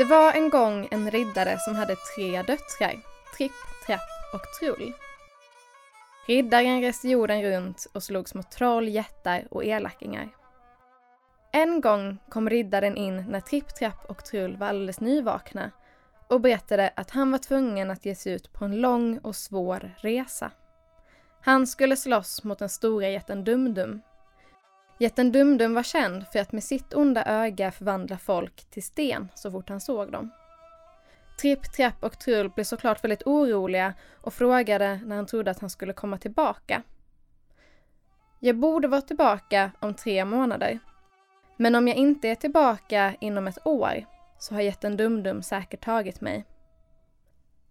Det var en gång en riddare som hade tre döttrar, Tripp, Trapp och Trull. Riddaren reste jorden runt och slogs mot troll, jättar och elakingar. En gång kom riddaren in när Tripp, Trapp och Trull var alldeles nyvakna och berättade att han var tvungen att ge sig ut på en lång och svår resa. Han skulle slåss mot den stora jätten Dumdum. Jätten Dumdum var känd för att med sitt onda öga förvandla folk till sten så fort han såg dem. Tripp, Trapp och Trull blev såklart väldigt oroliga och frågade när han trodde att han skulle komma tillbaka. Jag borde vara tillbaka om tre månader. Men om jag inte är tillbaka inom ett år så har jätten Dumdum säkert tagit mig.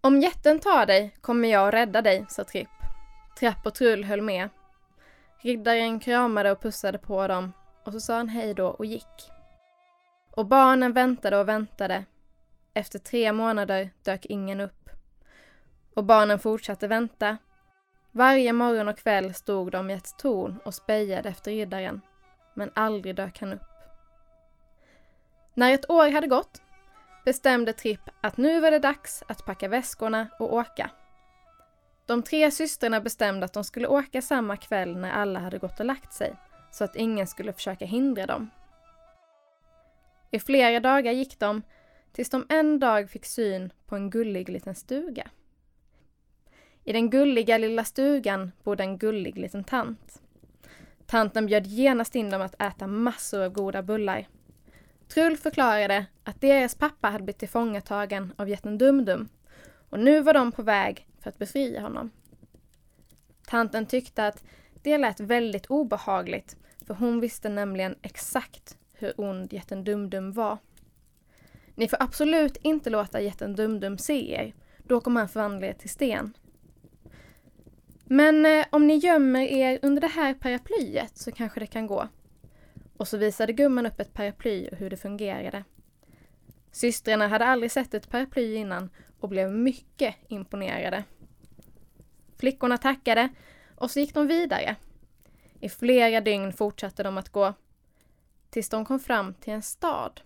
Om jätten tar dig kommer jag att rädda dig, sa Tripp. Trapp och Trull höll med. Riddaren kramade och pussade på dem och så sa han hej då och gick. Och barnen väntade och väntade. Efter tre månader dök ingen upp. Och barnen fortsatte vänta. Varje morgon och kväll stod de i ett torn och spejade efter riddaren. Men aldrig dök han upp. När ett år hade gått bestämde Tripp att nu var det dags att packa väskorna och åka. De tre systrarna bestämde att de skulle åka samma kväll när alla hade gått och lagt sig, så att ingen skulle försöka hindra dem. I flera dagar gick de, tills de en dag fick syn på en gullig liten stuga. I den gulliga lilla stugan bodde en gullig liten tant. Tanten bjöd genast in dem att äta massor av goda bullar Trull förklarade att deras pappa hade blivit tillfångatagen av jätten Dumdum och nu var de på väg för att befria honom. Tanten tyckte att det lät väldigt obehagligt för hon visste nämligen exakt hur ond jätten Dumdum var. Ni får absolut inte låta jätten Dumdum se er, då kommer han förvandla er till sten. Men eh, om ni gömmer er under det här paraplyet så kanske det kan gå. Och så visade gumman upp ett paraply och hur det fungerade. Systrarna hade aldrig sett ett paraply innan och blev mycket imponerade. Flickorna tackade och så gick de vidare. I flera dygn fortsatte de att gå. Tills de kom fram till en stad.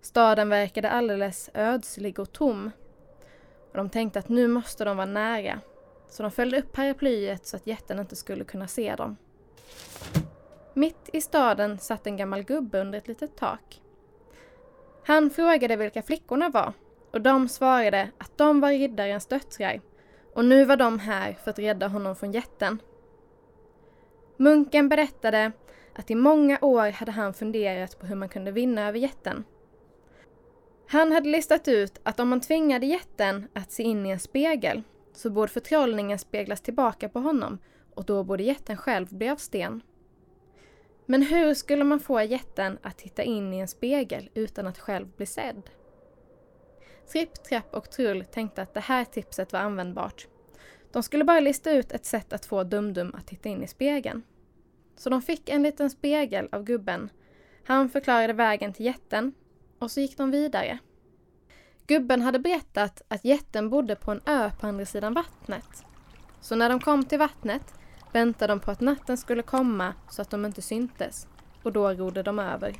Staden verkade alldeles ödslig och tom. Och de tänkte att nu måste de vara nära. Så de följde upp paraplyet så att jätten inte skulle kunna se dem. Mitt i staden satt en gammal gubbe under ett litet tak. Han frågade vilka flickorna var och de svarade att de var riddarens döttrar och nu var de här för att rädda honom från jätten. Munken berättade att i många år hade han funderat på hur man kunde vinna över jätten. Han hade listat ut att om man tvingade jätten att se in i en spegel så borde förtrollningen speglas tillbaka på honom och då borde jätten själv bli av sten. Men hur skulle man få jätten att titta in i en spegel utan att själv bli sedd? Tripp, Trapp och Trull tänkte att det här tipset var användbart. De skulle bara lista ut ett sätt att få Dumdum att titta in i spegeln. Så de fick en liten spegel av gubben. Han förklarade vägen till jätten och så gick de vidare. Gubben hade berättat att jätten bodde på en ö på andra sidan vattnet. Så när de kom till vattnet väntade de på att natten skulle komma så att de inte syntes och då rodde de över.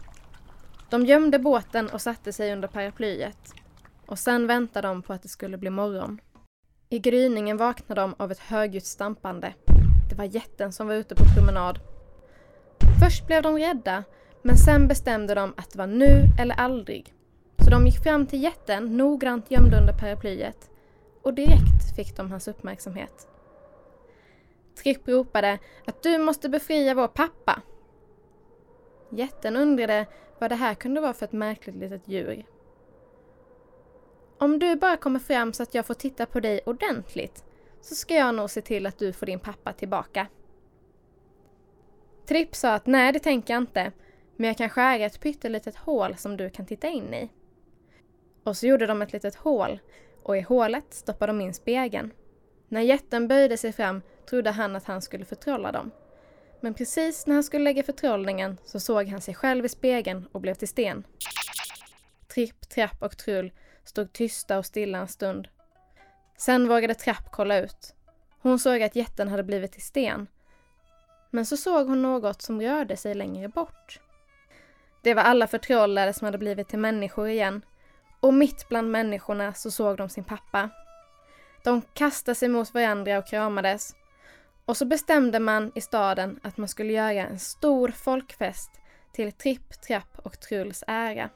De gömde båten och satte sig under paraplyet och sen väntade de på att det skulle bli morgon. I gryningen vaknade de av ett högljutt stampande. Det var jätten som var ute på promenad. Först blev de rädda, men sen bestämde de att det var nu eller aldrig. Så de gick fram till jätten, noggrant gömd under paraplyet, och direkt fick de hans uppmärksamhet. Tripp ropade att du måste befria vår pappa. Jätten undrade vad det här kunde vara för ett märkligt litet djur. Om du bara kommer fram så att jag får titta på dig ordentligt så ska jag nog se till att du får din pappa tillbaka. Tripp sa att nej, det tänker jag inte, men jag kan skära ett pyttelitet hål som du kan titta in i. Och så gjorde de ett litet hål och i hålet stoppade de in spegeln. När jätten böjde sig fram trodde han att han skulle förtrolla dem. Men precis när han skulle lägga förtrollningen så såg han sig själv i spegeln och blev till sten. Tripp, Trapp och Trull stod tysta och stilla en stund. Sen vågade Trapp kolla ut. Hon såg att jätten hade blivit till sten. Men så såg hon något som rörde sig längre bort. Det var alla förtrollade som hade blivit till människor igen Och mitt bland människorna så såg de sin pappa. De kastade sig mot varandra och kramades. Och så bestämde man i staden att man skulle göra en stor folkfest till Tripp, Trapp och Trulls ära.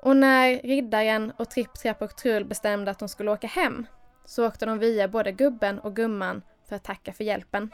Och när riddaren och Tripp, Trapp och Trull bestämde att de skulle åka hem så åkte de via både gubben och gumman för att tacka för hjälpen.